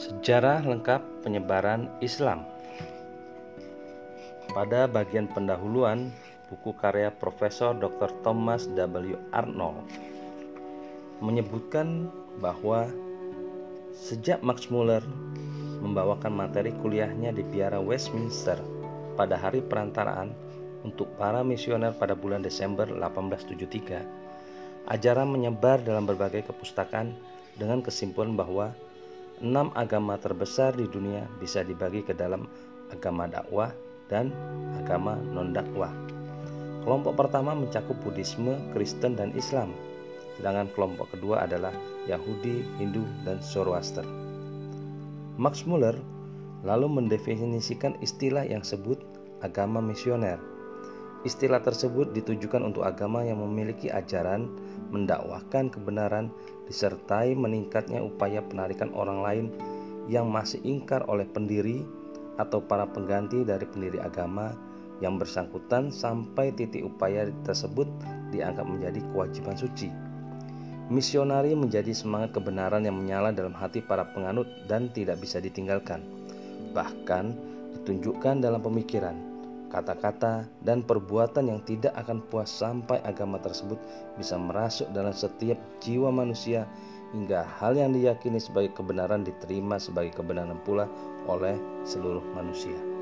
Sejarah lengkap penyebaran Islam Pada bagian pendahuluan buku karya Profesor Dr. Thomas W. Arnold menyebutkan bahwa sejak Max Muller membawakan materi kuliahnya di Piara Westminster pada hari perantaraan untuk para misioner pada bulan Desember 1873, ajaran menyebar dalam berbagai kepustakaan dengan kesimpulan bahwa enam agama terbesar di dunia bisa dibagi ke dalam agama dakwah dan agama non-dakwah. Kelompok pertama mencakup Buddhisme, Kristen, dan Islam, sedangkan kelompok kedua adalah Yahudi, Hindu, dan Zoroaster. Max Muller lalu mendefinisikan istilah yang sebut agama misioner. Istilah tersebut ditujukan untuk agama yang memiliki ajaran mendakwahkan kebenaran disertai meningkatnya upaya penarikan orang lain yang masih ingkar oleh pendiri atau para pengganti dari pendiri agama yang bersangkutan sampai titik upaya tersebut dianggap menjadi kewajiban suci. Misionari menjadi semangat kebenaran yang menyala dalam hati para penganut dan tidak bisa ditinggalkan. Bahkan ditunjukkan dalam pemikiran, kata-kata, dan perbuatan yang tidak akan puas sampai agama tersebut bisa merasuk dalam setiap jiwa manusia hingga hal yang diyakini sebagai kebenaran diterima sebagai kebenaran pula oleh seluruh manusia.